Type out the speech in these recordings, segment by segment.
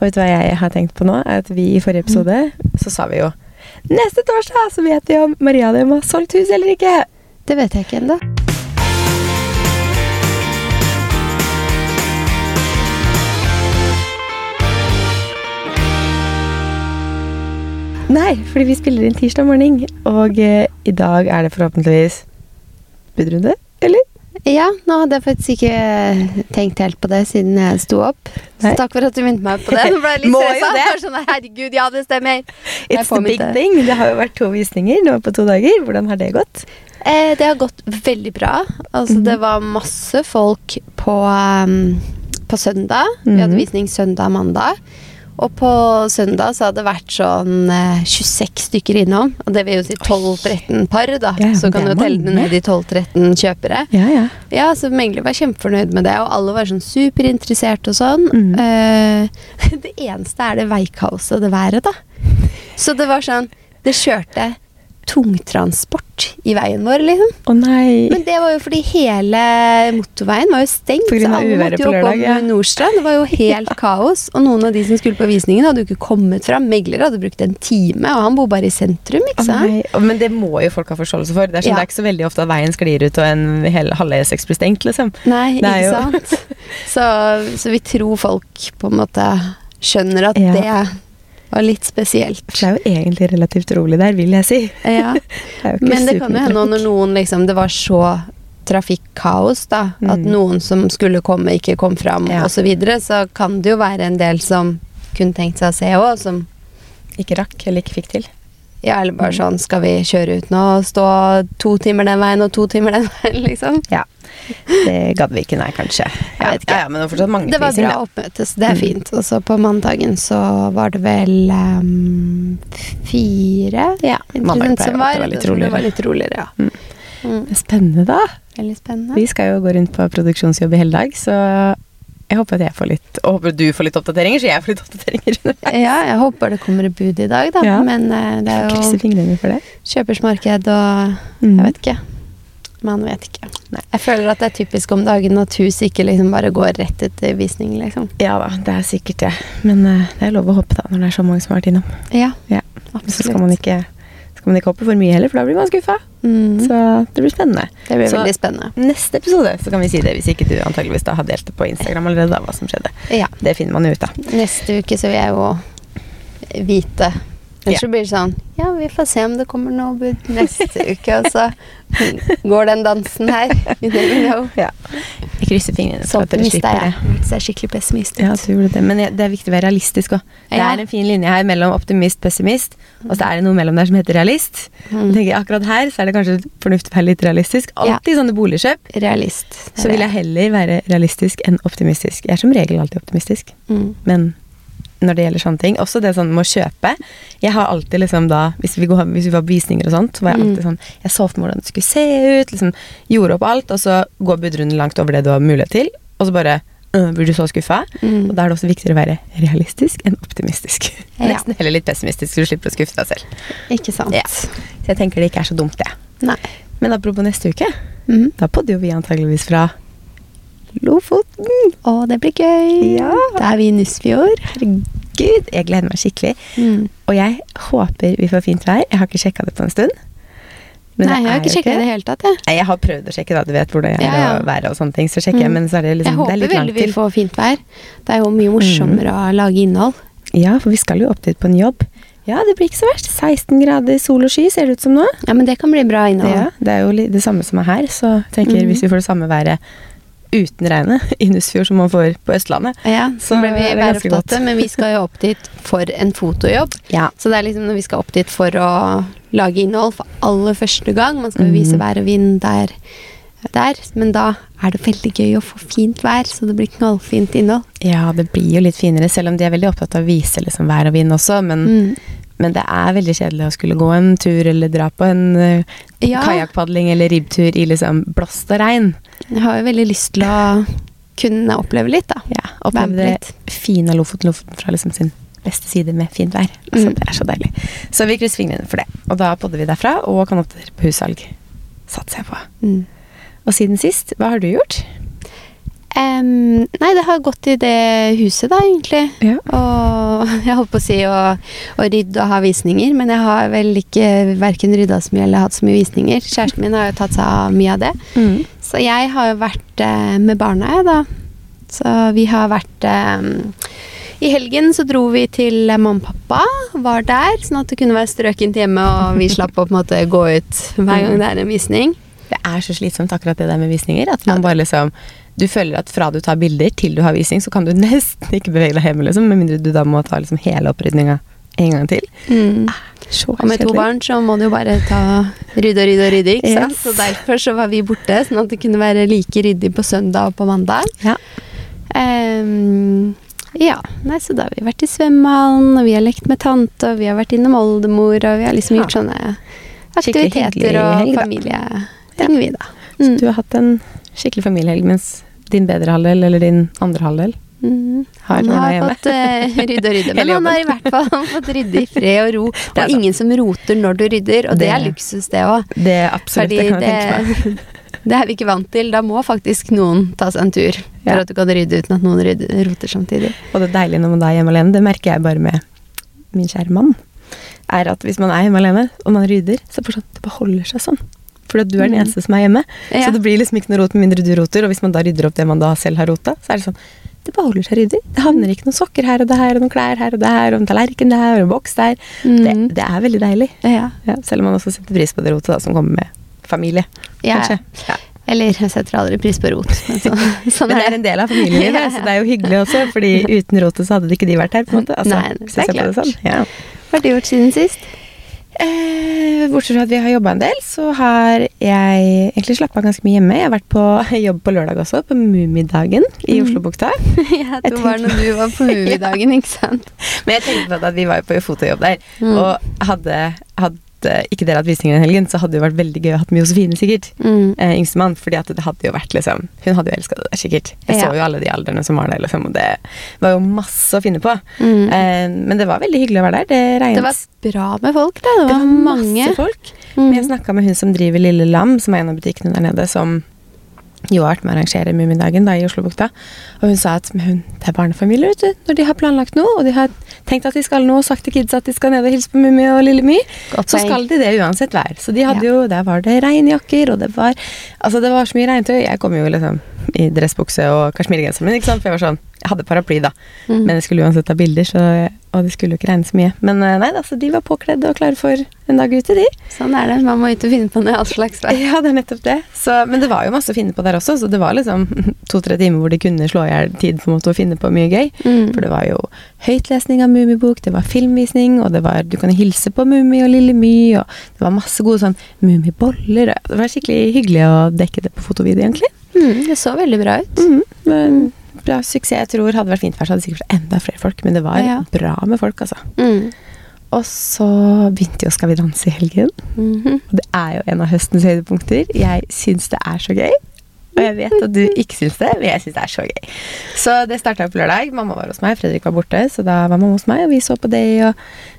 Og vet du hva jeg har tenkt på nå? At vi I forrige episode så sa vi jo Neste torsdag så vet vi om Maria Dem har solgt hus eller ikke. Det vet jeg ikke ennå. Nei, fordi vi spiller inn tirsdag morgen, og eh, i dag er det forhåpentligvis budrunde, eller? Ja, nå hadde jeg faktisk ikke tenkt helt på det siden jeg sto opp. Så takk for at du minnet meg på det. Nå ble jeg litt Må jo stressa. det. Sånn, herregud, ja, det stemmer. It's the big thing. Det har jo vært to visninger nå på to dager. Hvordan har det gått? Eh, det har gått veldig bra. Altså, Mhm. Det var masse folk på, um, på søndag. Vi hadde Mhm. visning søndag og mandag. Og på søndag så hadde det vært sånn eh, 26 stykker innom. Og det vil jo si 12-13 par, da. Ja, ja, så kan du telle det ned i 12-13 kjøpere. Ja, ja. Ja, så Megler var kjempefornøyd med det, og alle var sånn superinteressert og sånn. Mm. Uh, det eneste er det veikaoset, det været, da. Så det var sånn Det kjørte tungtransport i veien vår, liksom. Å nei. Men det var jo fordi hele motorveien var jo stengt. På så av alle måtte jo på opp ja. Nordstrand. Det var jo helt kaos. Og noen av de som skulle på visningen, hadde jo ikke kommet fram. Megler hadde brukt en time, og han bor bare i sentrum, ikke sant? Men det må jo folk ha forståelse for. Det er, sånn, Ja. det er ikke så veldig ofte at veien sklir ut og en hel halv E6 blir stengt, liksom. Nei, ikke jo- sant? Så, så vi tror folk på en måte skjønner at Ja. det var litt spesielt. Det er jo egentlig relativt rolig der, vil jeg si. Ja. Det Men det kan jo hende når noen liksom Det var så trafikkaos, da. At Mm. noen som skulle komme, ikke kom fram, Ja. og så videre. Så kan det jo være en del som kunne tenkt seg å se òg, som Ikke rakk eller ikke fikk til. Ja, eller bare Mm. sånn Skal vi kjøre ut nå og stå to timer den veien og to timer den veien, liksom? Ja. Det gadd vi ikke, nei, kanskje. Ja, vet ikke. ja, ja, men det var fortsatt mange Det var priser, bra da. oppmøte, så det er Mm. fint. Og så på mandagen så var det vel um, fire ja, Mandag interessent pleier som å var. litt Så Det roligere. var litt roligere, ja. Mm. Mm. Spennende, da. Veldig spennende. Vi skal jo gå rundt på produksjonsjobb i hele dag, så jeg håper at jeg får litt Og håper du får litt oppdateringer, så jeg får litt oppdateringer. Ja, jeg håper det kommer et bud i dag, da. Ja. Men uh, det er jo fingrene for det. kjøpers marked og Mm. Jeg vet ikke. Man vet ikke. Nei. Jeg føler at det er typisk om dagen at hus ikke liksom bare går rett etter visning, liksom. Ja da, det er sikkert det. Men uh, det er lov å håpe da, når det er så mange som har vært innom. Ja, Ja. Så skal man ikke, skal man ikke hoppe for mye heller, for da blir man skuffa. Mm. Så det blir spennende. Det blir Så- veldig spennende. Neste episode så kan vi si det, hvis ikke du antageligvis da har delt det på Instagram allerede, da, hva som skjedde. Ja. Det finner man jo ut av. Neste uke så vil jeg jo vite. Ellers Ja. blir det sånn Ja, vi får se om det kommer noe bud neste uke, og så går den dansen her. You never know. Ja. Jeg krysser fingrene for Sånn at dere slipper jeg. det. Jeg er skikkelig pessimist. Ja, du gjorde det. Men det er viktig å være realistisk òg. Det er en fin linje her mellom optimist pessimist, og så er det noe mellom der som heter realist. Mm. Jeg tenker Akkurat her så er det kanskje fornuftig å være litt realistisk. Alltid sånne boligkjøp. Realist. Så vil jeg heller være realistisk enn optimistisk. Jeg er som regel alltid optimistisk. mm. Men når det gjelder sånne ting, også det sånn med å kjøpe Jeg har alltid liksom da, hvis vi, går, hvis vi var på visninger og sånt, så var jeg alltid sånn Jeg så for meg hvordan det skulle se ut, liksom gjorde opp alt, og så går budrunden langt over det du har mulighet til, og så bare øh, blir du så skuffa. Mm. Og da er det også viktigere å være realistisk enn optimistisk. Ja. Nesten heller litt pessimistisk, så du slipper å skuffe deg selv. Ikke sant. Ja. Så jeg tenker det ikke er så dumt, det. Nei. Men apropos neste uke, mm. da podder jo vi antageligvis fra Lofoten. Å, det blir gøy. Ja. Da er vi i Nussfjord. Herregud, jeg gleder meg skikkelig. Mm. Og jeg håper vi får fint vær. Jeg har ikke sjekka det på en stund. Nei, jeg har ikke sjekka det i det hele tatt, jeg. Nei, Jeg har prøvd å sjekke, da. Du vet hvordan det er Ja, ja. å være og sånne ting. Så sjekker jeg, Mm. men så er det liksom Jeg det håper er litt veldig langt vi til. får fint vær. Det er jo mye morsommere å lage innhold. Ja, for vi skal jo opp dit på en jobb. Ja, det blir ikke så verst. 16 grader sol og sky ser det ut som nå. Ja, men det kan bli bra innhold. Ja, det er jo det samme som er her, så tenker mm. hvis vi får det samme været uten regnet i Nussfjord som man får på Østlandet. Ja, så ble vi væropptatte, men vi skal jo opp dit for en fotojobb. Ja. Så det er liksom når vi skal opp dit for å lage innhold for aller første gang. Man skal jo vise Mhm. vær og vind der, der. Men da er det veldig gøy å få fint vær, så det blir knallfint innhold. ja, det blir jo litt finere, selv om de er veldig opptatt av å vise liksom vær og vind også, men, Mm. men det er veldig kjedelig å skulle gå en tur eller dra på en uh, Ja, kajakkpadling eller ribbtur i liksom blåst og regn. Jeg har jo veldig lyst til å kunne oppleve litt, da. Ja, Oppleve det litt. fine Lofoten, Lofoten fra liksom sin beste side med fint vær. Altså, Mm. Det er så deilig. Så vi krysser fingrene for det. Og da podder vi derfra, og kan oppdatere på hussalg. Satser jeg på. Mm. Og siden sist, hva har du gjort? Um, nei, det har gått i det huset, da, egentlig. Ja. Og jeg holdt på å si å, å rydde og ha visninger, men jeg har vel ikke verken rydda så mye eller hatt så mye visninger. Kjæresten min har jo tatt seg av mye av det. Mm. Så jeg har jo vært eh, med barna, jeg, da. Så vi har vært eh, I helgen så dro vi til eh, mamma og pappa, var der, sånn at det kunne være strøkent hjemme, og vi slapp å på en måte gå ut hver gang det er en visning. Det er så slitsomt akkurat det der med visninger. At man bare liksom Du føler at fra du tar bilder til du har visning, så kan du nesten ikke bevege deg hjemme, liksom. Med mindre du da må ta liksom hele opprydninga en gang til. Så Og med to barn så må du jo bare ta rydde og rydde og rydde, ikke sant? Yes. Så derfor så var vi borte, sånn at det kunne være like ryddig på søndag og på mandag. Ja. Um, ja, nei, så da har vi vært i svømmehallen, og vi har lekt med tante, og vi har vært innom oldemor, og vi har liksom Ja. gjort sånne aktiviteter og familieting, ja. vi da. Så Mm. du har hatt en skikkelig familiehelg, mens din bedre halvdel, eller din andre halvdel, Mm. har Han har fått uh, rydde og rydde, men han har i hvert fall fått rydde i fred og ro. er Og ingen som roter når du rydder, og det, Det- er luksus, det òg. Det er absolutt, Fordi det kan jeg tenke meg. det, det er vi ikke vant til. Da må faktisk noen ta seg en tur for Ja. at du kan rydde uten at noen rydder, roter samtidig. Og det deilige når man da er hjemme alene, det merker jeg bare med min kjære mann, er at hvis man er hjemme alene, og man rydder, så sånn, det bare holder seg sånn. Fordi du er den Mm. eneste som er hjemme. Ja. Så det blir liksom ikke noe rot med mindre du roter, og hvis man da rydder opp det man da selv har rota, så er det sånn det beholder seg ryddig. Det havner ikke noen sokker her og der, og noen klær her og der, og en tallerken der, og en boks der. Mm. Det, det er veldig deilig. Ja. Ja, selv om man også setter pris på det rotet da, som kommer med familie, Ja. kanskje. Ja. Eller jeg setter aldri pris på rot. Men så, sånn Men det er en del av familielivet, så det er jo hyggelig også, fordi uten rotet så hadde ikke de vært her, på en måte. Altså, Nei, det er det klart. sånn. Ja. Hva har du gjort siden sist? Eh, bortsett fra at vi har jobba en del, så har jeg egentlig slappa av ganske mye hjemme. Jeg har vært på jobb på lørdag også, på Mummidagen i Mm. Oslobukta. Jeg ja, det var når du var på Mummidagen, ikke sant? Men jeg tenkte på at vi var på fotojobb der, Mm. og hadde, hadde ikke dere hatt visninger den helgen, så hadde det jo vært veldig gøy å ha med Josefine, sikkert. Mm. Eh, Yngstemann, fordi at det hadde jo vært liksom Hun hadde jo elska det der, sikkert. Jeg Ja. så jo alle de aldrene som var der, liksom, og det var jo masse å finne på. Mm. Eh, men det var veldig hyggelig å være der. Det regnet Det var bra med folk, da. Det Det var, var mange. masse folk. Mm. Men jeg snakka med hun som driver Lille Lam, som er en av butikkene der nede, som jo har vært med å arrangere Mummidagen i Oslobukta. Og hun sa at hun, det er barnefamilier, vet du. Når de har planlagt noe, og de har tenkt at de skal nå og sagt til kids at de skal ned og hilse på Mummi og Lille My, så skal de det uansett vær. Så de hadde Ja. jo, der var det regnjakker, og det var Altså, det var så mye regntøy. Jeg kom jo liksom i dressbukse og kasjmirgenseren min, ikke sant. For jeg var sånn Jeg hadde paraply, da. Mm. Men jeg skulle uansett ta bilder, så, og det skulle jo ikke regne så mye. Men nei da, så de var påkledd og klare for en dag ute, de. Sånn er det. Man må ut og finne på noe all slags vær. Ja, det er nettopp det. Så, men det var jo masse å finne på der også, så det var liksom to-tre timer hvor de kunne slå i hjel tid på en måte å finne på mye gøy. Mm. For det var jo høytlesning av Mummibok, det var filmvisning, og det var Du kan hilse på Mummi og Lille My, og det var masse gode sånn Mummiboller. Det var skikkelig hyggelig å dekke det på fotovideo, egentlig. Mm, det så veldig bra ut. Mm, men bra suksess. Jeg tror hadde vært fint vær, så hadde det sikkert vært enda flere folk, men det var Ja. bra med folk, altså. Mm. Og så begynte jo Skal vi danse i helgen. Mhm. Og det er jo en av høstens høydepunkter. Jeg syns det er så gøy. Og jeg vet at du ikke syns det, men jeg syns det er så gøy. Så det starta på lørdag. Mamma var hos meg, Fredrik var borte, så da var mamma hos meg, og vi så på det og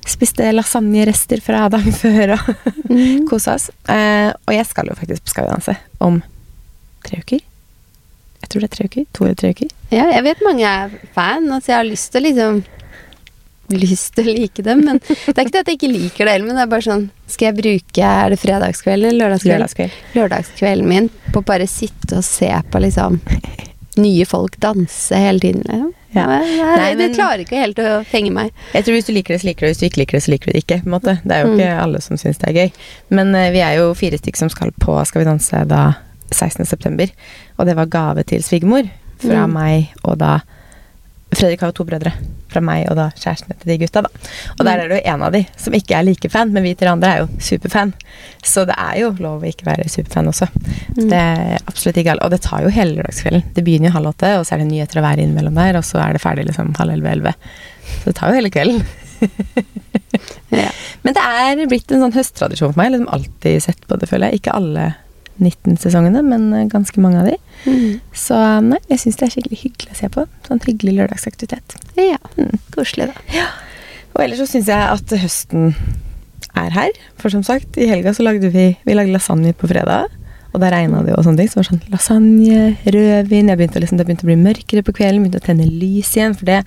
spiste lasagnerester fra dagen før og Mm. kosa oss. Eh, og jeg skal jo faktisk på Skal vi danse om tre uker. Tror det er tre uker. To eller tre uker. Ja, jeg vet mange er fan, altså jeg har lyst til å liksom Lyst til å like dem, men det er ikke det at jeg ikke liker det heller, men det er bare sånn Skal jeg bruke Er det fredagskvelden eller lørdagskvelden? Lørdagskveld. Lørdagskvelden min på bare sitte og se på liksom nye folk danse hele tiden. Liksom. Ja. Nei, men, det klarer ikke helt å fenge meg. Jeg tror Hvis du liker det, så liker du det. Hvis du ikke liker det, så liker du det ikke. Det er jo Mm. ikke alle som syns det er gøy. Men uh, vi er jo fire stykker som skal på Skal vi danse da 16.9. Og det var gave til svigermor fra Mm. meg og da Fredrik har jo to brødre. Fra meg og da kjærestene til de gutta. da. Og der Mm. er det jo en av de som ikke er like fan, men vi til andre er jo superfan. Så det er jo lov å ikke være superfan også. Mm. Det er absolutt ikke alle. Og det tar jo hele lørdagskvelden. Det begynner jo halv åtte, og så er det nyheter å være innimellom der, og så er det ferdig liksom halv elleve-elleve. Så det tar jo hele kvelden. Ja. Men det er blitt en sånn høsttradisjon for meg. Liksom alltid sett på det, føler jeg. Ikke alle 19 sesongene, men eh, ganske mange av de. Mm. Så nei, jeg syns det er skikkelig hyggelig å se på. Sånn hyggelig lørdagsaktivitet. ja. Mm. Koselig, da. Og ellers så syns jeg at høsten er her. For som sagt, i helga så lagde vi, vi lagde lasagne på fredag. Og da regna det jo og sånne ting. Så det var sånn lasagne, rødvin jeg begynte, å liksom, Det begynte å bli mørkere på kvelden, begynte å tenne lys igjen. For det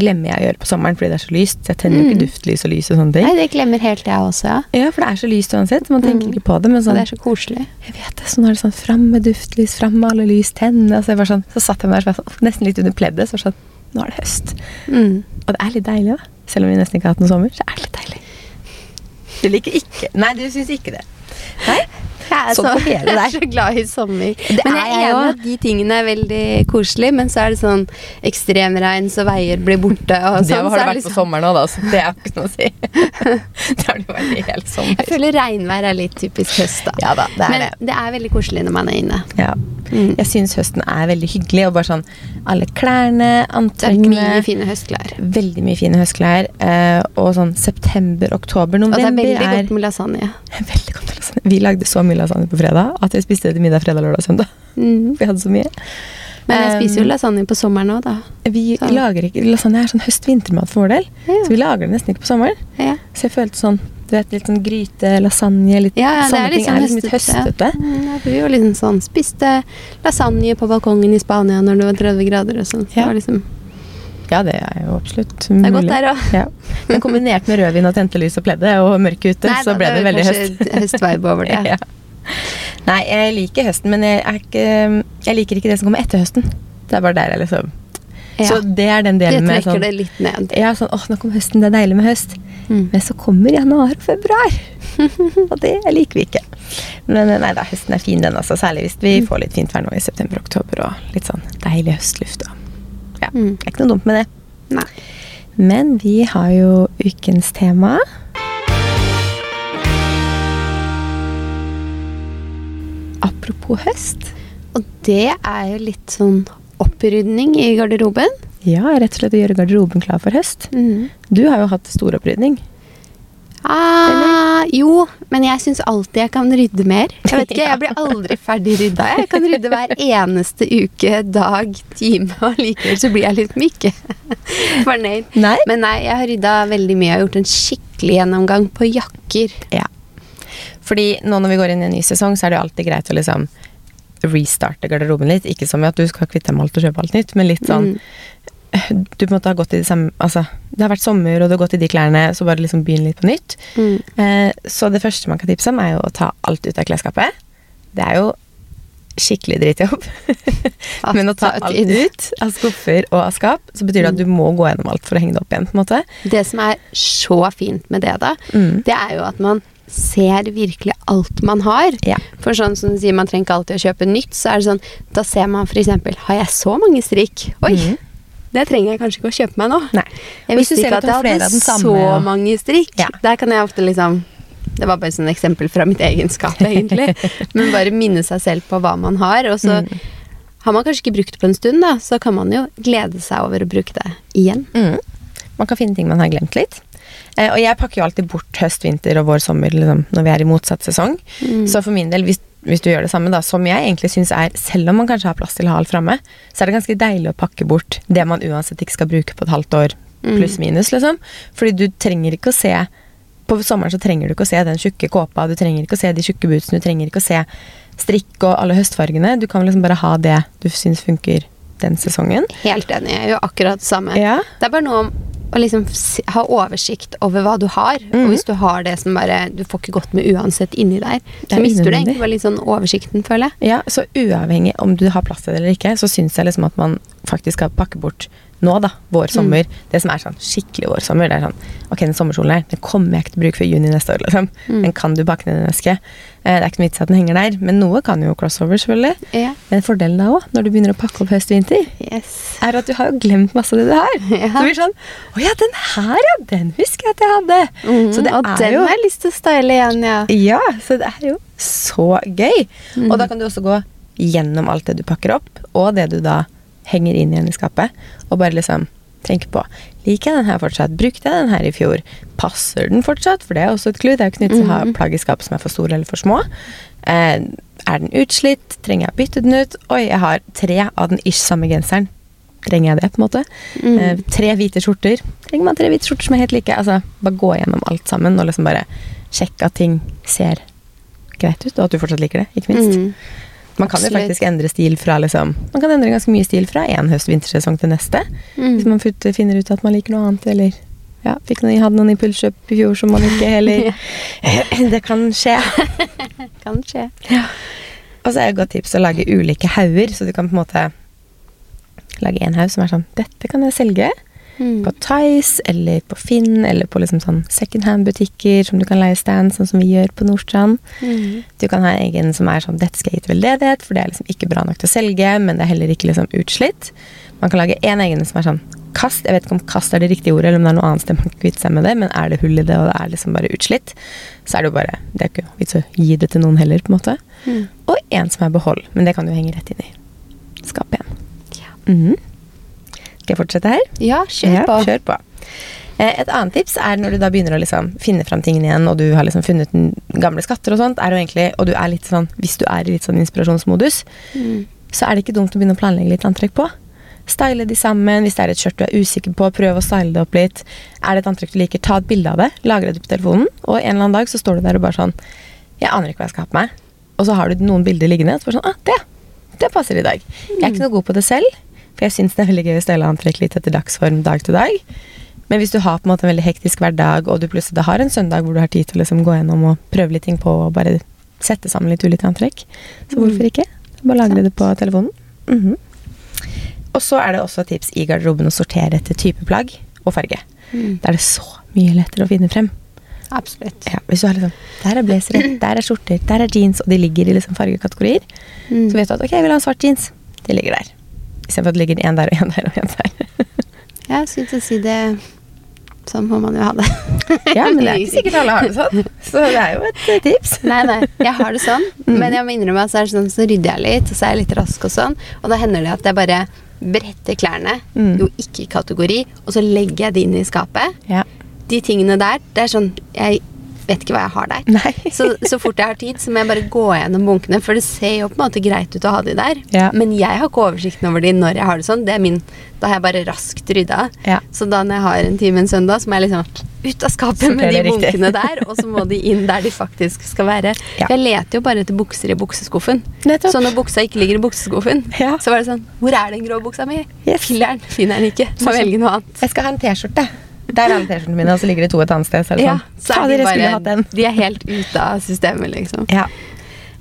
glemmer jeg å gjøre på sommeren fordi det er så lyst. Så jeg tenner jo Mm. ikke duftlys og lys og sånne ting. Nei, det glemmer helt jeg også, ja. Ja, for det er så lyst uansett, så man tenker Mm. ikke på det. Men Så sånn, det er så koselig. jeg vet det, så nå er det sånn fram med duftlys, fram med alle lys, tenne. Altså, jeg var sånn, så satt jeg meg der så jeg sånn, nesten litt under pleddet, så var sånn, nå er det høst. Mm. Og det er litt deilig, da. Selv om vi nesten ikke har hatt noen sommer, så er det litt deilig. Du liker ikke Nei, du syns ikke det. Nei? Er, Sånn så, på hele jeg er så glad i sommer. Det men er jeg er enig at de tingene er veldig koselige, men så er det sånn ekstremregn, så veier blir borte og Det sånn. har så det er vært liksom- på sommeren òg, da, så det er ikke noe å si. det har det jo vært i hele sommer. Jeg føler regnvær er litt typisk høst, da. Ja da, det er men det. det er veldig koselig når man er inne. Ja. Mm. Jeg syns høsten er veldig hyggelig, og bare sånn alle klærne, Det er antrekkene mye fine høstklær. Veldig mye fine høstklær. eh, og sånn september, oktober, november Og det er veldig veldig godt med lasagne. veldig godt med lasagne. Vi lagde så mye lasagne på fredag at jeg spiste det til middag fredag, lørdag og søndag. Mm. Vi hadde så mye. Men jeg spiser jo Um, lasagne på sommeren òg, da. Vi Så- lager ikke, Lasagne er sånn høst-vintermat for vår del, Ja. så vi lager det nesten ikke på sommeren. Ja. Så jeg følte sånn du vet, Litt sånn gryte, lasagne, litt Ja, ja, sånne ting sånn er liksom litt høstete. Ja. Mm, jo liksom sånn Spiste lasagne på balkongen i Spania når det var 30 grader og sånn. Så Ja. det var liksom Ja, det er jo absolutt Det er godt mulig. der òg. Ja. Men kombinert med rødvin og tente lys og pledde og mørke ute, så ble det veldig høst. høstvibe over det. Ja. Nei, jeg liker høsten, men jeg, ikke, jeg liker ikke det som kommer etter høsten. Det er bare der jeg liksom Ja. Så det er den delen med sånn det litt ned. Ja, sånn åh, nå kommer høsten, det er deilig med høst. Mm. Men så kommer januar og februar. og det liker vi ikke. Men nei da, høsten er fin den, altså. Særlig hvis vi får litt fint vær nå i september-oktober og litt sånn deilig høstluft. Og. Ja, Mm. Det er ikke noe dumt med det. Nei. Men vi har jo ukens tema. Apropos høst. Og det er jo litt sånn opprydning i garderoben. Ja, rett og slett å gjøre garderoben klar for høst. Mm. Du har jo hatt stor opprydning. Ah, jo, men jeg syns alltid jeg kan rydde mer. Jeg vet ikke, jeg blir aldri ferdig rydda. Jeg kan rydde hver eneste uke, dag, time, og likevel så blir jeg litt myk. fornøyd. Nei? Men nei, jeg har rydda veldig mye. Jeg har gjort en skikkelig gjennomgang på jakker. Ja. Fordi nå når vi går inn i en ny sesong, så er det jo alltid greit å liksom restarte garderoben litt. Ikke som at du skal kvitte deg med alt og kjøpe alt nytt, men litt sånn Mm. Du på en måte har gått i de samme Altså, det har vært sommer, og du har gått i de klærne, så bare liksom begynn litt på nytt. Mm. Eh, så det første man kan tipse om, er jo å ta alt ut av klesskapet. Det er jo skikkelig dritjobb. Men å ta alt ut av skuffer og av skap, så betyr det at du må gå gjennom alt for å henge det opp igjen. på en måte. Det som er så fint med det, da, Mm. det er jo at man ser virkelig alt man har. Ja. For sånn som du sier, man trenger ikke alltid å kjøpe nytt, så er det sånn Da ser man f.eks. Har jeg så mange strikk? Oi! Mhm. Det trenger jeg kanskje ikke å kjøpe meg nå. Nei. Jeg visste ikke at jeg hadde den samme, så ja. mange strikk. Ja. Der kan jeg ofte liksom Det var bare et sånn eksempel fra mitt egenskap, egentlig. Men bare minne seg selv på hva man har. Og så Mm. har man kanskje ikke brukt det på en stund, da, så kan man jo glede seg over å bruke det igjen. Mm. Man kan finne ting man har glemt litt. Eh, og jeg pakker jo alltid bort høst, vinter og vår, sommer liksom, når vi er i motsatt sesong. Mm. Så for min del, hvis, hvis du gjør det samme, da, som jeg egentlig syns er Selv om man kanskje har plass til å ha alt framme, så er det ganske deilig å pakke bort det man uansett ikke skal bruke på et halvt år, Mm. pluss minus, liksom. Fordi du trenger ikke å se På sommeren så trenger du ikke å se den tjukke kåpa, du trenger ikke å se de tjukke bootsene, du trenger ikke å se strikk og alle høstfargene. Du kan liksom bare ha det du syns funker den sesongen. Helt enig. Jeg gjør akkurat det samme. Ja. Det er bare noe om å liksom ha oversikt over hva du har. Mm. Og hvis du har det som bare Du får ikke gått med uansett inni der, så er mister du det, egentlig bare litt sånn oversikten, føler jeg. Ja, så uavhengig om du har plass til det eller ikke, så syns jeg liksom at man faktisk skal pakke bort nå, da, vår sommer. Det som er sånn skikkelig vår sommer, det er sånn Ok, den sommerkjolen her, den kommer jeg ikke til å bruke før juni neste år, liksom. Mm. Den kan du pakke ned i en eske. Eh, det er ikke noe vits at den henger der, men noe kan jo crossover, selvfølgelig. Ja. Men fordelen da òg, når du begynner å pakke opp høst-vinter, Yes. er at du har jo glemt masse av det du har. Ja. Så blir det sånn Å ja, den her, ja, den husker jeg at jeg hadde. Mm. Så det og er den jo har jeg lyst til å style igjen, ja. ja, så det er jo så gøy. Mm. Og da kan du også gå gjennom alt det du pakker opp, og det du da henger inn igjen i skapet, og bare liksom tenker på Liker jeg den her fortsatt? Brukte jeg den her i fjor? Passer den fortsatt? For det er også et clou. Det er jo ikke nytt å ha Mhm. plagg i skapet som er for store eller for små. Eh, er den utslitt? Trenger jeg å bytte den ut? Oi, jeg har tre av den ish samme genseren. Trenger jeg det, på en måte? Mm. Eh, tre hvite skjorter. Trenger man tre hvite skjorter som er helt like? Altså, bare gå gjennom alt sammen og liksom bare sjekke at ting ser greit ut, og at du fortsatt liker det, ikke minst. Mm. Man kan jo faktisk endre stil fra liksom Man kan endre ganske mye stil fra en høst-vintersesong til neste. Hvis Mm. man finner ut at man liker noe annet, eller ja, noen, hadde noen impulskjøp i fjor som man ikke heller Det kan skje. Kan skje. Og så er det et godt tips å lage ulike hauger, så du kan på en måte lage en haug som er sånn Dette kan jeg selge Mm. på Tice eller på Finn eller på liksom sånn second hand-butikker som du kan leie stand, sånn som vi gjør på Nordstrand. Mm. Du kan ha en egen som er sånn Dette skal gi til veldedighet, for det er liksom ikke bra nok til å selge, men det er heller ikke liksom utslitt. Man kan lage en egen som er sånn kast. Jeg vet ikke om kast er det riktige ordet, eller om det er noe annet sted man kan kvitte seg med det, men er det hull i det, og det er liksom bare utslitt, så er det jo bare Det er ikke vits å gi det til noen heller, på en måte. Mm. Og en som er behold, men det kan du henge rett inn i skapet igjen. Ja. Mhm. Skal jeg fortsette her? Ja, kjør Ja, på. Kjør på. Eh, Et annet tips er når du da begynner å liksom finne fram tingene igjen, og du har liksom funnet gamle skatter og sånt, er jo egentlig, og du er litt sånn, hvis du er i litt sånn inspirasjonsmodus, Mm. så er det ikke dumt å begynne å planlegge litt antrekk på. Style de sammen. Hvis det er et skjørt du er usikker på, prøv å style det opp litt. Er det et antrekk du liker, ta et bilde av det, lagre det på telefonen, og en eller annen dag så står du der og bare sånn Jeg aner ikke hva jeg skal ha på meg. Og så har du noen bilder liggende, og så bare sånn Ah, det! Det passer i dag. Jeg er ikke noe god på det selv, for jeg syns det er veldig gøy å stelle antrekk litt etter dagsform dag til dag. Men hvis du har på en måte en veldig hektisk hverdag, og du plutselig har en søndag hvor du har tid til å liksom gå gjennom og prøve litt ting på og bare sette sammen litt ulike antrekk, så hvorfor ikke? Bare lagre det på telefonen. Mhm. Og så er det også tips i garderoben å sortere etter type plagg og farge. Mm. Da er det så mye lettere å finne frem. Absolutt. Ja, hvis du har liksom Der er blazere, der er skjorter, der er jeans, og de ligger i liksom fargekategorier, Mm. så vet du at ok, jeg vil ha en svart jeans. De ligger der. Istedenfor at det ligger en der og en der og en der. Jeg skulle til å si det Sånn må man jo ha det. ja, men det er ikke sikkert alle har det sånn. Så det er jo et eh, tips. Nei, nei, jeg har det sånn. Mm. Men jeg må innrømme at så, sånn, så rydder jeg litt, og så er jeg litt rask og sånn. Og da hender det at jeg bare bretter klærne, Mm. jo ikke i kategori, og så legger jeg det inn i skapet. Ja. De tingene der, det er sånn Jeg vet ikke hva jeg har der. Så, så fort jeg har tid, så må jeg bare gå gjennom bunkene, for det ser jo på en måte greit ut å ha de der. Ja. Men jeg har ikke oversikten over de når jeg har det sånn. Det er min, da har jeg bare raskt rydda. Ja. Så da når jeg har en time en søndag, så må jeg liksom ut av skapet med de bunkene der, og så må de inn der de faktisk skal være. Ja. Jeg leter jo bare etter bukser i bukseskuffen. Nettopp. Så når buksa ikke ligger i bukseskuffen, Ja. så var det sånn Hvor er den grå buksa mi? Yes. Filler'n finner den ikke. Må velge noe annet. Jeg skal ha en T-skjorte. Der er T-skjortene mine, og så ligger det to et annet sted. Så er det Ja, sånn. så er de bare den. De er helt ute av systemet, liksom. Ja.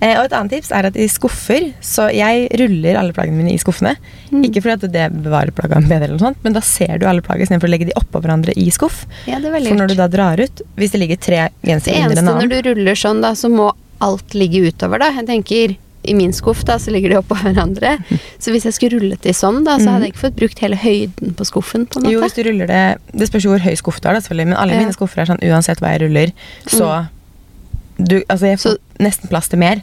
Eh, og et annet tips er at i skuffer Så jeg ruller alle plaggene mine i skuffene. Mm. Ikke fordi at det bevarer plaggene bedre, eller noe sånt, men da ser du alle plagg istedenfor å legge de oppå hverandre i skuff. Ja, det er For når du da drar ut, hvis det ligger tre Det gensere under eneste når du ruller sånn, da, så må alt ligge utover, da. Jeg tenker i min skuff da, så ligger de oppå hverandre. Så hvis jeg skulle rullet de sånn, da, så hadde jeg ikke fått brukt hele høyden på skuffen. på en Jo, hvis du ruller det Det spørs jo hvor høy skuff du har, da, selvfølgelig, men alle Ja. Mm. mine skuffer er sånn uansett hva jeg ruller, så du, Altså, jeg får Så- nesten plass til mer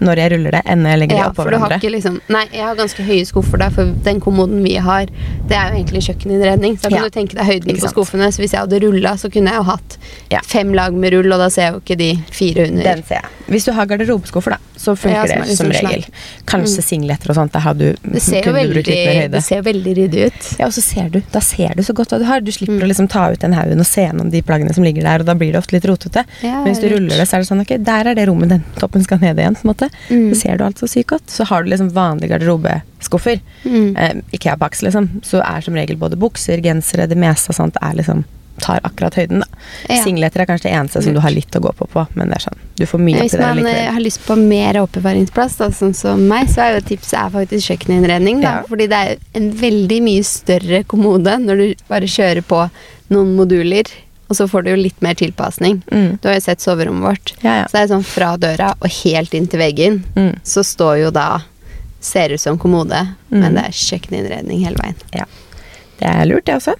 når jeg ruller det, enn når jeg legger Ja, det oppå hverandre. liksom Nei, jeg har ganske høye skuffer der, for den kommoden vi har, det er jo egentlig kjøkkeninnredning. Så da kan Ja, du tenke deg høyden på skuffene. Så hvis jeg hadde rulla, så kunne jeg jo hatt Ja. fem lag med rull, og da ser jeg jo ikke de fire under. Den ser jeg. Hvis du har garderobeskuffer, da, så funker som det litt som regel. regel. Kanskje singleter og sånt. Der har du, det ser veldig, det ser veldig ryddig ut. Ja, og så ser du, da ser du så godt hva du har. Du slipper Mm. å liksom ta ut den haugen og se gjennom de plaggene som ligger der, og da blir det ofte litt rotete. Men hvis du ruller det, så er det sånn ok, der er det rommet den toppen skal ned igjen. på en måte. Mm. Så ser du alt så sykt godt. Så har du liksom vanlige garderobeskuffer, Mm. eh, Ikea-box liksom, så er som regel både bukser, gensere, det meste av sånt er liksom tar akkurat høyden, da. Ja. Singleter er kanskje det eneste som du har litt å gå på på, men det er sånn, du får mye Hvis oppi der man eh, likevel. har lyst på mer oppbevaringsplass, da, sånn som meg, så er jo tipset er faktisk kjøkkeninnredning. Da, Ja. Fordi det er en veldig mye større kommode når du bare kjører på noen moduler, og så får du jo litt mer tilpasning. Mm. Du har jo sett soverommet vårt. Ja, ja. Så det er sånn fra døra og helt inn til veggen, Mm. så står jo da Ser ut som kommode, Mm. men det er kjøkkeninnredning hele veien. Ja. Det er lurt, det også.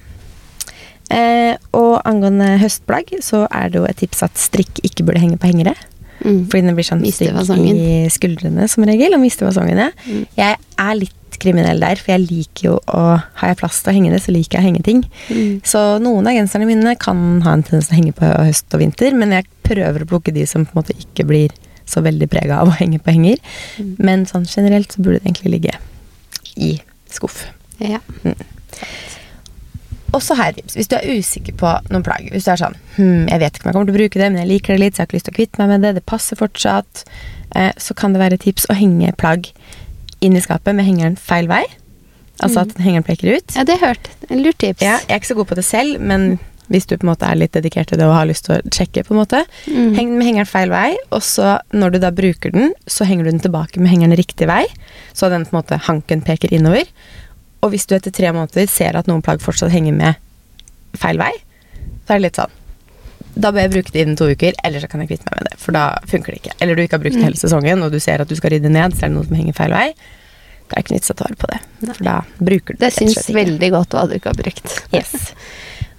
Eh, og angående høstplagg, så er det jo et tips at strikk ikke burde henge på hengere. Mm. Fordi den blir sånn strikk stygg i skuldrene som regel, og mister fasongen. Mm. Jeg er litt kriminell der, for jeg liker jo å Har jeg plass til å henge det, så liker jeg å henge ting. Mm. Så noen av genserne mine kan ha en tendens til å henge på høst og vinter, men jeg prøver å plukke de som på en måte ikke blir så veldig prega av å henge på henger. Mm. Men sånn generelt så burde det egentlig ligge i skuff. Ja. Mm. Også her tips. Hvis du er usikker på noen plagg, hvis du er sånn hm, jeg vet ikke om jeg kommer til å bruke det, men jeg liker det litt, så jeg har ikke lyst til å kvitte meg med det, det passer fortsatt, eh, så kan det være tips å henge plagg inn i skapet med hengeren feil vei. Altså at hengeren peker ut. Ja, det er hørt. En lurt tips. Ja, jeg er ikke så god på det selv, men hvis du på en måte er litt dedikert til det og har lyst til å sjekke, på en måte, Mm. heng med hengeren feil vei, og så når du da bruker den, så henger du den tilbake med hengeren riktig vei, så den på en måte hanken peker innover. Og hvis du etter tre måneder ser at noen plagg fortsatt henger med feil vei, så er det litt sånn da bør jeg bruke det innen to uker, eller så kan jeg kvitte meg med det. For da funker det ikke. Eller du ikke har brukt det hele sesongen, og du ser at du skal rydde ned, så er det noe som henger feil vei. Da er det ikke nytt å ta vare på det. For da bruker du Det Det syns veldig godt hva du ikke har brukt. Yes.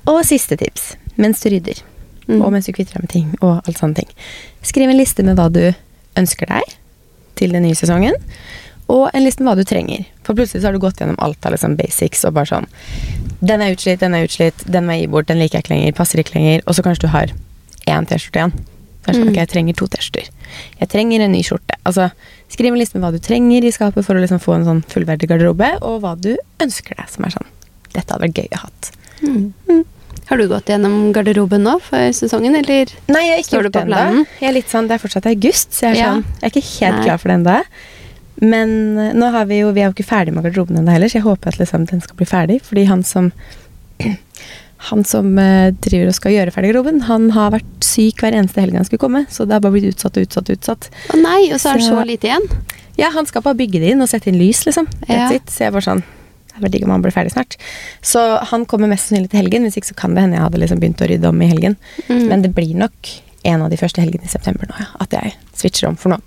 Og siste tips mens du rydder, Mm. og mens du kvitter deg med ting, og alt sånne ting. Skriv en liste med hva du ønsker deg til den nye sesongen, og en liste med hva du trenger. For plutselig så har du gått gjennom alt av liksom basics og bare sånn Den er utslitt, den er utslitt, den må jeg gi bort, den liker jeg ikke lenger, passer ikke lenger. Og så kanskje du har én T-skjorte igjen. Så sånn, Mm. ok, jeg trenger to T-skjorter. Jeg trenger en ny skjorte. Altså, skriv en liste med hva du trenger i skapet for å liksom få en sånn fullverdig garderobe, og hva du ønsker deg, som er sånn Dette hadde vært gøy å ha Mm. Mm. Har du gått gjennom garderoben nå for sesongen, eller? Nei, jeg har ikke gjort det ennå. Jeg er litt sånn, Det er fortsatt august, så jeg er, Ja. sånn, jeg er ikke helt Nei. klar for det ennå. Men eh, nå har vi jo, vi er jo ikke ferdig med garderoben ennå heller, så jeg håper at liksom, den skal bli ferdig. Fordi han som han som eh, driver og skal gjøre ferdig garderoben, han har vært syk hver eneste helg han skulle komme. Så det har bare blitt utsatt og utsatt og utsatt. Å nei, og så er det Så- så lite igjen. Ja, han skal bare bygge det inn og sette inn lys, liksom. Ja. sitt. Så jeg bare sånn Det er veldig digg om han blir ferdig snart. Så han kommer mest sannsynlig til helgen. Hvis ikke så kan det hende jeg hadde liksom begynt å rydde om i helgen. Mm. Men det blir nok en av de første helgene i september nå, ja, at jeg switcher om. For nå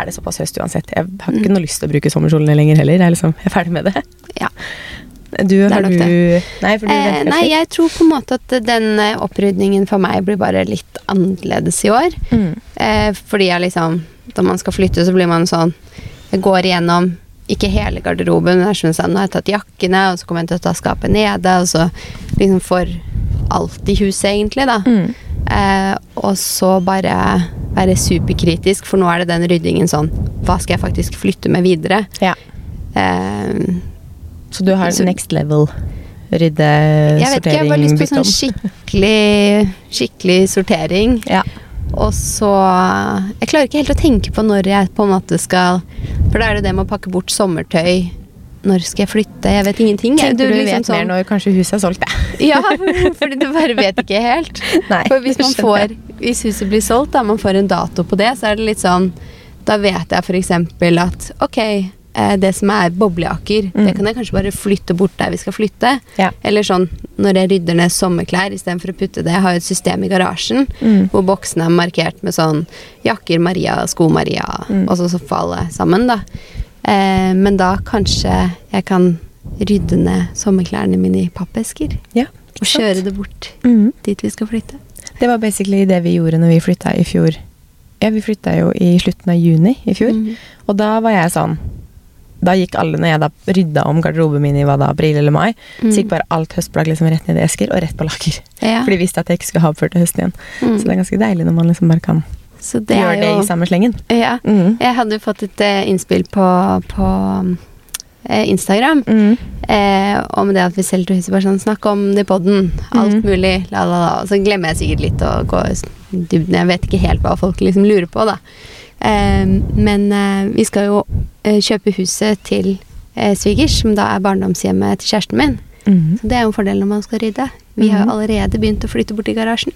er det såpass høst uansett. Jeg har ikke Mm. noe lyst til å bruke sommerkjolene lenger heller. Jeg er, liksom, jeg er ferdig med det. Ja. Du, er har du Nei, du Eh, nei, jeg tror på en måte at den eh, opprydningen for meg blir bare litt annerledes i år. Mm. Eh, fordi jeg liksom Da man skal flytte, så blir man sånn Jeg går igjennom ikke hele garderoben, men jeg synes sånn, nå har jeg tatt jakkene, og så kommer jeg til å ta skapet nede, og så liksom for alt i huset, egentlig, da. Mm. Eh, og så bare være superkritisk, for nå er det den ryddingen sånn Hva skal jeg faktisk flytte med videre? Ja. Eh, Så du har Så- next level rydde, jeg vet ikke, jeg har bare lyst på sånn skikkelig, skikkelig sortering. Ja. Og så Jeg klarer ikke helt å tenke på når jeg på en måte skal For da er det det med å pakke bort sommertøy. Når skal jeg flytte? Jeg vet ingenting. Tenk, Du du, liksom vet mer sånn- når kanskje huset er solgt, jeg. Ja, fordi du bare vet ikke helt. Nei, For hvis man får Hvis huset blir solgt, da man får en dato på det, så er det litt sånn Da vet jeg f.eks. at ok, eh, det som er boblejakker, Mm. det kan jeg kanskje bare flytte bort der vi skal flytte. Ja. Eller sånn når jeg rydder ned sommerklær istedenfor å putte det. Jeg har jo et system i garasjen Mm. hvor boksene er markert med sånn jakker Maria, sko Maria, Mm. og så, så faller sammen, da. Eh, men da kanskje jeg kan rydde ned sommerklærne mine i pappesker. Ja, Og kjøre det bort Mm. dit vi skal flytte. Det var basically det vi gjorde når vi flytta i fjor. Ja, vi flytta jo i slutten av juni i fjor. Mhm. Og da var jeg sånn Da gikk alle, når jeg da rydda om garderoben min i hva da, april eller mai, Mm. så gikk bare alt høstplagg liksom rett ned i esker og rett på lager. Ja. For de visste at jeg ikke skulle ha opp før til høsten igjen. Mm. Så det er ganske deilig når man liksom bare kan Så det Gjør det jo i samme slengen. Ja. Mm. Jeg hadde jo fått et uh, innspill på, på uh, Instagram Mm. uh, om det at vi selger tror huset. Bare sånn snakk om det i poden. Alt mm. mulig. La, la, la. Og så glemmer jeg sikkert litt å gå i dybden. Jeg vet ikke helt hva folk liksom lurer på, da. Eh, men vi skal jo kjøpe huset til svigers, som da er barndomshjemmet til kjæresten min. Mm. Så det er jo en fordel når man skal rydde. Vi har jo Mhm. allerede begynt å flytte bort i garasjen.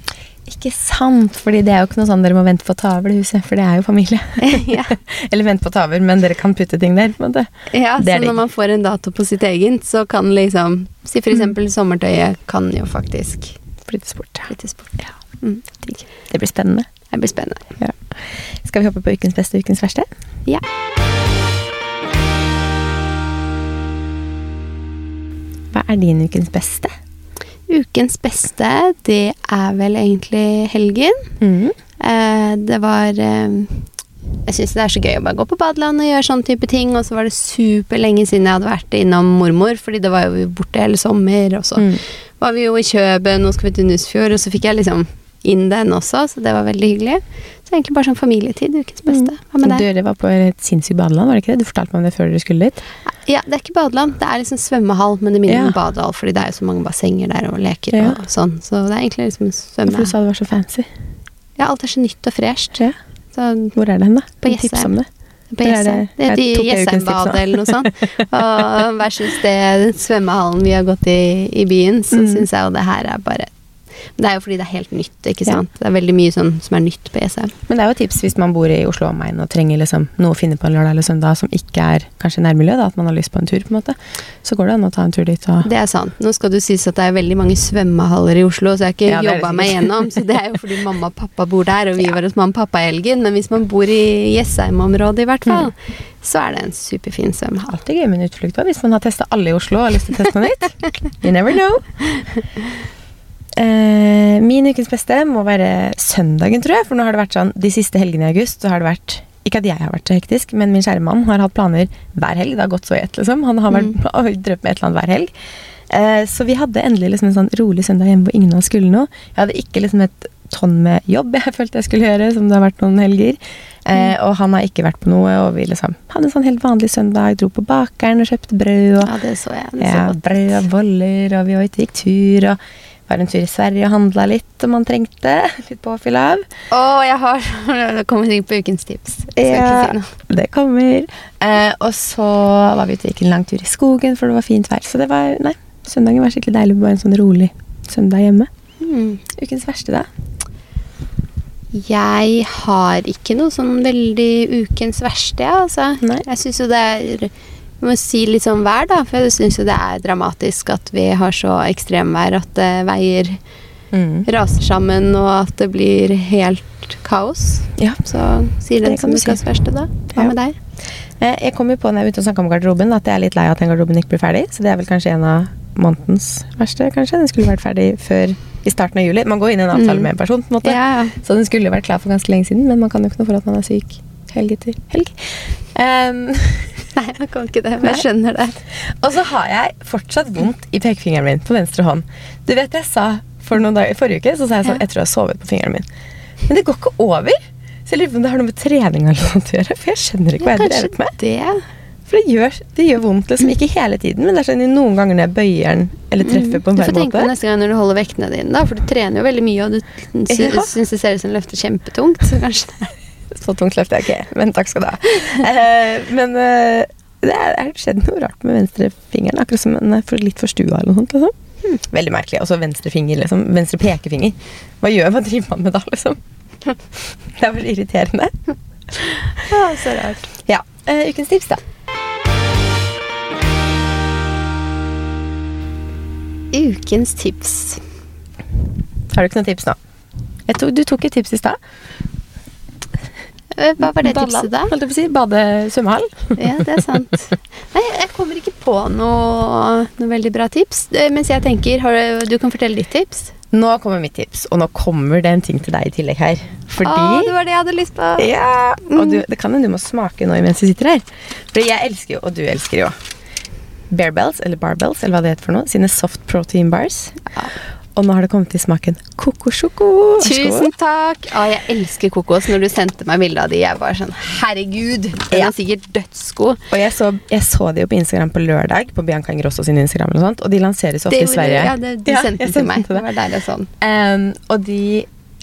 Ikke sant, fordi det er jo ikke noe sånn dere må vente på å ta over det huset, for det er jo familie. ja. Eller vente på å ta over, men dere kan putte ting der. på en måte. Ja, så når man får en dato på sitt eget, så kan liksom Si for Mm. eksempel sommertøyet kan jo faktisk Flyttes bort. Ja. flyttes bort. Ja. Mm. Det blir spennende. Det blir spennende. Skal vi hoppe på ukens beste og ukens verste? Ja. Hva er din ukens beste? Ukens beste, det er vel egentlig helgen. Mm. Eh, det var eh, Jeg syns det er så gøy å bare gå på badeland og gjøre sånne type ting. Og så var det superlenge siden jeg hadde vært innom mormor, fordi det var jo borte hele sommer. Og så Mm. var vi jo i Kjøben, og skal vi til Nusfjord, og så fikk jeg liksom inn den også, så det var veldig hyggelig. Så egentlig bare sånn familietid, ukens beste. Hva med deg? Dere var på et sinnssykt badeland, var det ikke det? Du fortalte meg om det før dere skulle dit. Ja, det er ikke badeland, det er liksom svømmehall, men det minner Ja. om badehall, fordi det er jo så mange bassenger der og leker Ja. og sånn. Så det er egentlig liksom For svømme... du sa det var så fancy. Ja, alt er så nytt og fresht. Ja. Så Hvor er det hen, da? På Tips du om det? på Jessheim. det- Det heter. Jessheimbadet eller noe sånt. Og versus det svømmehallen vi har gått i i byen, så Mm. syns jeg jo det her er bare Men det er jo fordi det er helt nytt, ikke Ja. Det er veldig mye sånn som er nytt på Jessheim. Men det er jo et tips hvis man bor i Oslo og og trenger liksom noe å finne på en lørdag eller søndag som ikke er kanskje nærmiljø, at man har lyst på en tur, på en måte. Så går det an å ta en tur dit og Det er sant. Nå skal du sies at det er veldig mange svømmehaller i Oslo, så jeg har ikke Ja, jobba meg gjennom. Så det er jo fordi mamma og pappa bor der, og vi Ja. var hos mamma og pappa i helgen. Men hvis man bor i Jessheim-området i hvert fall, Mm. så er det en superfin svømmehall. Alltid gøy med en utflukt hvis man har testa alle i Oslo og har lyst til å teste noe nytt. You never know. Eh, min ukens beste må være søndagen, tror jeg. For nå har det vært sånn de siste helgene i august, så har det vært ikke at jeg har vært så hektisk, men min kjære mann har hatt planer hver helg. Det har gått så i ett, liksom. Han har vært, drømt med et eller annet hver helg. Eh, så vi hadde endelig liksom en sånn rolig søndag hjemme hvor ingen av oss skulle noe. Jeg hadde ikke liksom et tonn med jobb jeg følte jeg skulle gjøre, som det har vært noen helger. Eh, og han har ikke vært på noe, og vi liksom hadde en sånn helt vanlig søndag. Dro på bakeren og kjøpte brød. og Ja, det så jeg. Det så ja, brød og boller, og vi gikk tur, og var en tur i Sverige og handla litt om man trengte. Litt påfyll av. Å, jeg har Det kommer sikkert på ukens tips. Ja. si. Det kommer. Eh, og så var vi ute og gikk en lang tur i skogen, for det var fint vær. Så det var Nei, søndagen var skikkelig deilig. Bare en sånn rolig søndag hjemme. Mm. Ukens verste, da? Jeg har ikke noe sånn veldig ukens verste, jeg, altså. Nei. Jeg syns jo det er Jeg må si litt sånn vær, da, for jeg syns jo det er dramatisk at vi har så ekstremvær at uh, veier Mm. raser sammen, og at det blir helt kaos. Ja. Så sier Det den som du si. ukas verste, da. Hva Ja. med deg? Eh, jeg kom jo på når jeg begynte og snakka om garderoben, at jeg er litt lei av at den garderoben ikke blir ferdig. Så det er vel kanskje en av månedens verste, kanskje. Den skulle vært ferdig før i starten av juli. Man går inn i en avtale Mm. med en person, på en måte. Ja. Så den skulle vært klar for ganske lenge siden, men man kan jo ikke noe for at man er syk helg etter helg. Em, Nei, jeg kan ikke det, men jeg skjønner det. og så har jeg fortsatt vondt i pekefingeren min på venstre hånd. Du vet jeg sa for noen dager, Forrige uke så sa jeg sånn Ja. Jeg tror jeg har sovet på fingeren min. Men det går ikke over. Så jeg lurer på om det har noe med trening å gjøre. For jeg skjønner ikke hva jeg har drevet med. det. For det gjør, det gjør vondt, liksom. Ikke hele tiden, men det er sånn noen ganger når jeg bøyer den eller treffer på en Du får tenke på neste gang når du holder vektene dine, da, for du trener jo veldig mye, og du syns det ser ut som du løfter kjempetungt. Så kanskje det Så tungt løfter jeg ikke, men takk skal du ha. Eh, men eh, det er skjedd noe rart med venstrefingeren, akkurat som den er for, litt forstua eller noe sånt. Liksom. Veldig merkelig. Også venstre finger, liksom. Venstre pekefinger. Hva gjør hva driver man med da, liksom? Det er bare irriterende. Ja, så rart. Ja. eh, ukens tips, da. Ukens tips. Har du ikke noen tips nå? Tok, du tok et tips i stad. Eh, Hva var det Balla, tipset, da? Holdt jeg på å si. Bade svømmehall. Ja, det er sant. Nei, jeg kommer ikke på noe, noe veldig bra tips. Eh, Mens jeg tenker, har du, du kan fortelle ditt tips. Nå kommer mitt tips, og nå kommer det en ting til deg i tillegg her. Fordi Å, det var det jeg hadde lyst på. Ja, og du, det kan hende du må smake nå mens vi sitter her. For jeg elsker jo, og du elsker jo, Bearbells, eller Barbells, eller hva det heter for noe, sine soft protein bars. Ja. Og nå har det kommet til smaken kokosjoko. Tusen takk! Å, jeg elsker kokos. Når du sendte meg bilde av de, jeg var sånn Herregud, den er sikkert dødsgod. Og jeg så, jeg så de jo på Instagram på lørdag, på Bianca Ingrosso sin Instagram, og, sånt, og de lanseres ofte Det i Sverige. Ja, det, du Ja, sendte den til meg. Det. Det var deilig sånn. Um, og de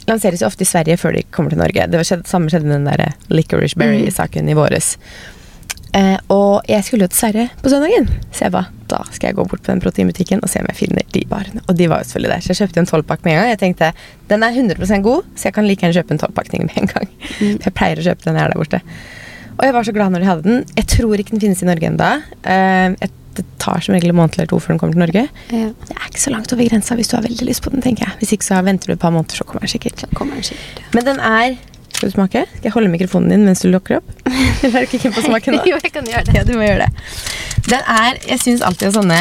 lanseres jo ofte i Sverige før de kommer til Norge. Det var skjedd, samme skjedde med den der licorice berry-saken i våres. Eh, og jeg skulle jo til Sverre på søndagen, så jeg ba, da skal jeg gå bort på den proteinbutikken og se om jeg finner de barene. Og de var jo selvfølgelig der, så jeg kjøpte en tolvpakk med en gang. Jeg tenkte, den er 100% god, så jeg kan like gjerne kjøpe en tolvpakning med en gang. Mm. jeg pleier å kjøpe den jeg er der borte. Og jeg var så glad når de hadde den. Jeg tror ikke den finnes i Norge ennå. det tar som regel en måned eller to før den kommer til Norge. Ja, Det er ikke så langt over grensa hvis du har veldig lyst på den, tenker jeg. Hvis ikke så venter du et par måneder, så kommer den sikkert. kommer den sikkert. Men den er Skal du smake? Skal jeg holde mikrofonen din mens du lukker opp? Eller er du ikke keen på å smake nå? jo, jeg kan gjøre det. Ja, du må gjøre det. Den er Jeg syns alltid at sånne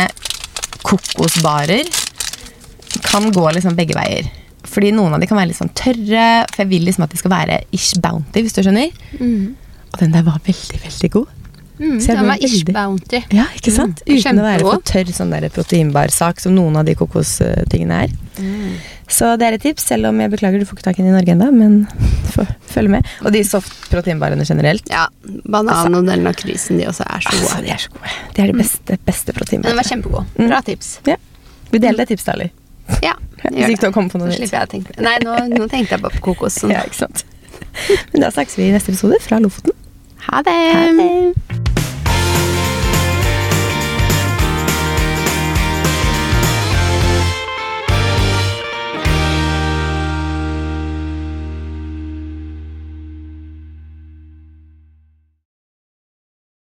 kokosbarer kan gå liksom begge veier. Fordi noen av de kan være litt sånn tørre, for jeg vil liksom at de skal være ish bounty, hvis du skjønner. Mm. Og den der var veldig, veldig god. Mm, Så jeg ble Ish Bounty. Ja, ikke sant? Mm, Uten å være for tørr sånn der proteinbarsak som noen av de kokostingene er. Så det er et tips, selv om jeg beklager du får ikke tak i den i Norge ennå, men følg med. Og de soft proteinbarene generelt. Ja, Banan og den lakrisen, de også er så Altså, gode. de er så gode. De er de beste, beste Men den var kjempegod. Mm. Bra tips. Ja. Vi deler det tipset, Ali. Ja, Hvis ikke du har kommet på noe nytt. Nei, nå, nå tenkte jeg bare på kokosen. Ja, ikke sant. Men da snakkes vi i neste episode fra Lofoten. Ha det. Ha det.